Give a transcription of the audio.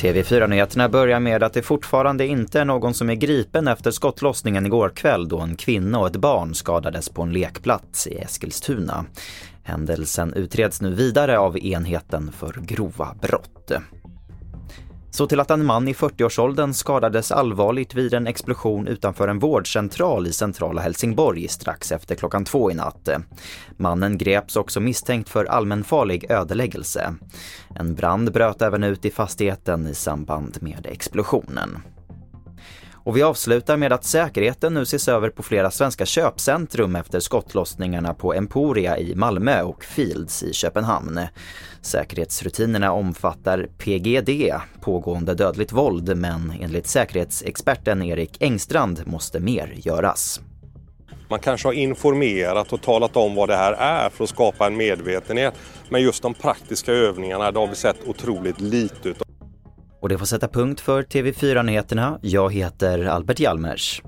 TV4-nyheterna börjar med att det fortfarande inte är någon som är gripen efter skottlossningen igår kväll då en kvinna och ett barn skadades på en lekplats i Eskilstuna. Händelsen utreds nu vidare av enheten för grova brott. Så till att en man i 40-årsåldern skadades allvarligt vid en explosion utanför en vårdcentral i centrala Helsingborg strax efter klockan två i natt. Mannen greps också misstänkt för allmänfarlig ödeläggelse. En brand bröt även ut i fastigheten i samband med explosionen. Och vi avslutar med att säkerheten nu ses över på flera svenska köpcentrum efter skottlossningarna på Emporia i Malmö och Fields i Köpenhamn. Säkerhetsrutinerna omfattar PGD, pågående dödligt våld, men enligt säkerhetsexperten Erik Engstrand måste mer göras. Man kanske har informerat och talat om vad det här är för att skapa en medvetenhet. Men just de praktiska övningarna, det har vi sett otroligt lite utav. Och det får sätta punkt för TV4 Nyheterna. Jag heter Albert Hjalmers.